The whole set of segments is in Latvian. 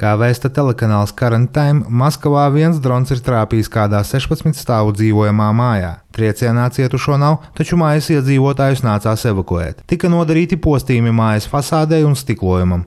Kā vēsta telekanāls Current Time, Maskavā viens drons ir trāpījis kādā 16 stāvu dzīvojamā mājā. Triecienā cietušo nav, taču mājas iedzīvotājus nācās evakuēt. Tika nodarīti postījumi mājas fasādei un stiklojumam.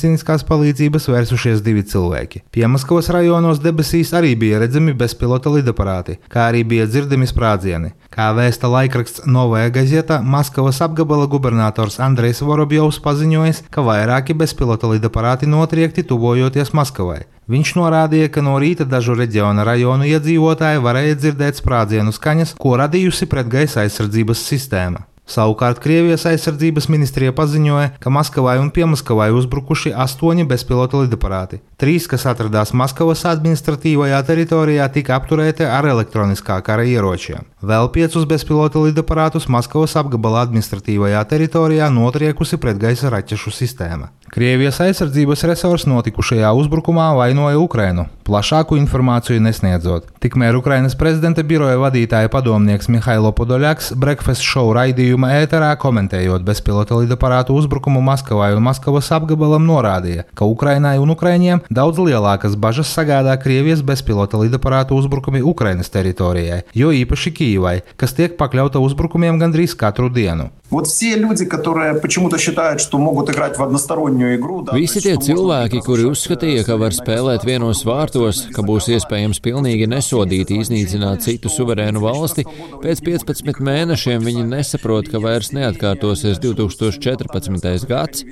prospekt, drons ielidojis kādas ēkas 14. stāvu dzīvokļa logos. Drons esot bijis aprīkots ar trim sprādzienu bīstamām ierīcēm. Maskavas mērs Sergejs Sabjaņins paziņoja, ka incidentu vietās darbojās operatīvie dienesti. Sabjaņins arī atzīmēja, ka uzbrukumā neviens cilvēks nav nopietni ievainots, sakot, ka pēc medicīnas medicīniskās palīdzības vērsušies divi cilvēki. Piemaskavas rajonos debesīs arī bija redzami bezpilota lidaparāti, kā arī bija dzirdami sprādzieni. Kā vēsta laikraksts Novaja Gazeta, Maskavas apgabala gubernators Andrejs Vorobjovs paziņojis, ka vairāki bezpilota lidaparāti notriekti tuvojoties Maskavai. Viņš norādīja, ka no rīta dažu reģiona rajonu iedzīvotāji varēja dzirdēt sprādzienu skaņas, ko radījusi pretgaisa aizsardzības sistēma. Savukārt Krievijas aizsardzības ministrija paziņoja, ka Maskavai un Piemaskavai uzbrukuši astoņi bezpilota lidaparāti. Trīs, kas atradās Maskavas administratīvajā teritorijā, tika apturēti ar elektroniskā kara ieročiem. Vēl piecus bezpilota lidaparātus Maskavas apgabala administratīvajā teritorijā notriekusi pretgaisa raķešu sistēma. Krievijas aizsardzības resursi notikušajā uzbrukumā vainoja Ukrainu, plašāku informāciju nesniedzot. Tikmēr Ukrainas prezidenta biroja vadītāja padomnieks Mihailo Podoļaks Breakfast Show raidījuma ēterā komentējot bezpilota lidaparātu uzbrukumu Maskavai un Maskavas apgabalam norādīja, ka Ukrainai un Ukraiņiem daudz lielākas bažas sagādā Krievijas bezpilota lidaparātu uzbrukumi Ukrainas teritorijai, jo īpaši Kīvai, kas tiek pakļauta uzbrukumiem gandrīz katru dienu. Вот все люди, которые почему-то считают, что могут играть в одностороннюю игру. Да, Visi tie cilvēki, kuri uzskatīja, ka var spēlēt vienos vārtos, ka būs iespējams pilnīgi nesodīti iznīcināt citu suverēnu valsti, pēc 15 mēnešiem viņi nesaprot, ka vairs neatkārtosies 2014. gads,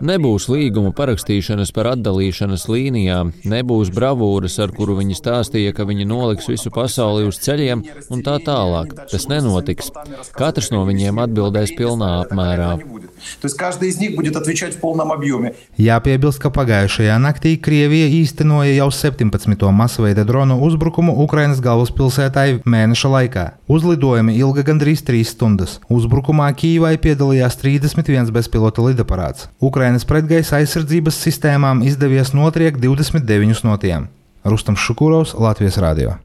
nebūs līguma parakstīšanas par atdalīšanas līnijām, nebūs bravūras, ar kuru viņi stāstīja, ka viņi noliks visu pasauli uz ceļiem un tā tālāk. Tas nenotiks. Katrs no viņiem atbildēs pilnā apmērā. Jāpiebilst, ka pagājušajā naktī Krievija īstenoja jau 17. masveida dronu uzbrukumu Ukrainas galvaspilsētai mēneša laikā. Uzlidojumi ilga gandrīz 3 stundas. Uzbrukumā Kīvai piedalījās 31 bezpilota lidaparāts. Ukrainas pretgaisa aizsardzības sistēmām izdevies notriekt 29 no tiem. Rustam Šukurovs, Latvijas Rādio.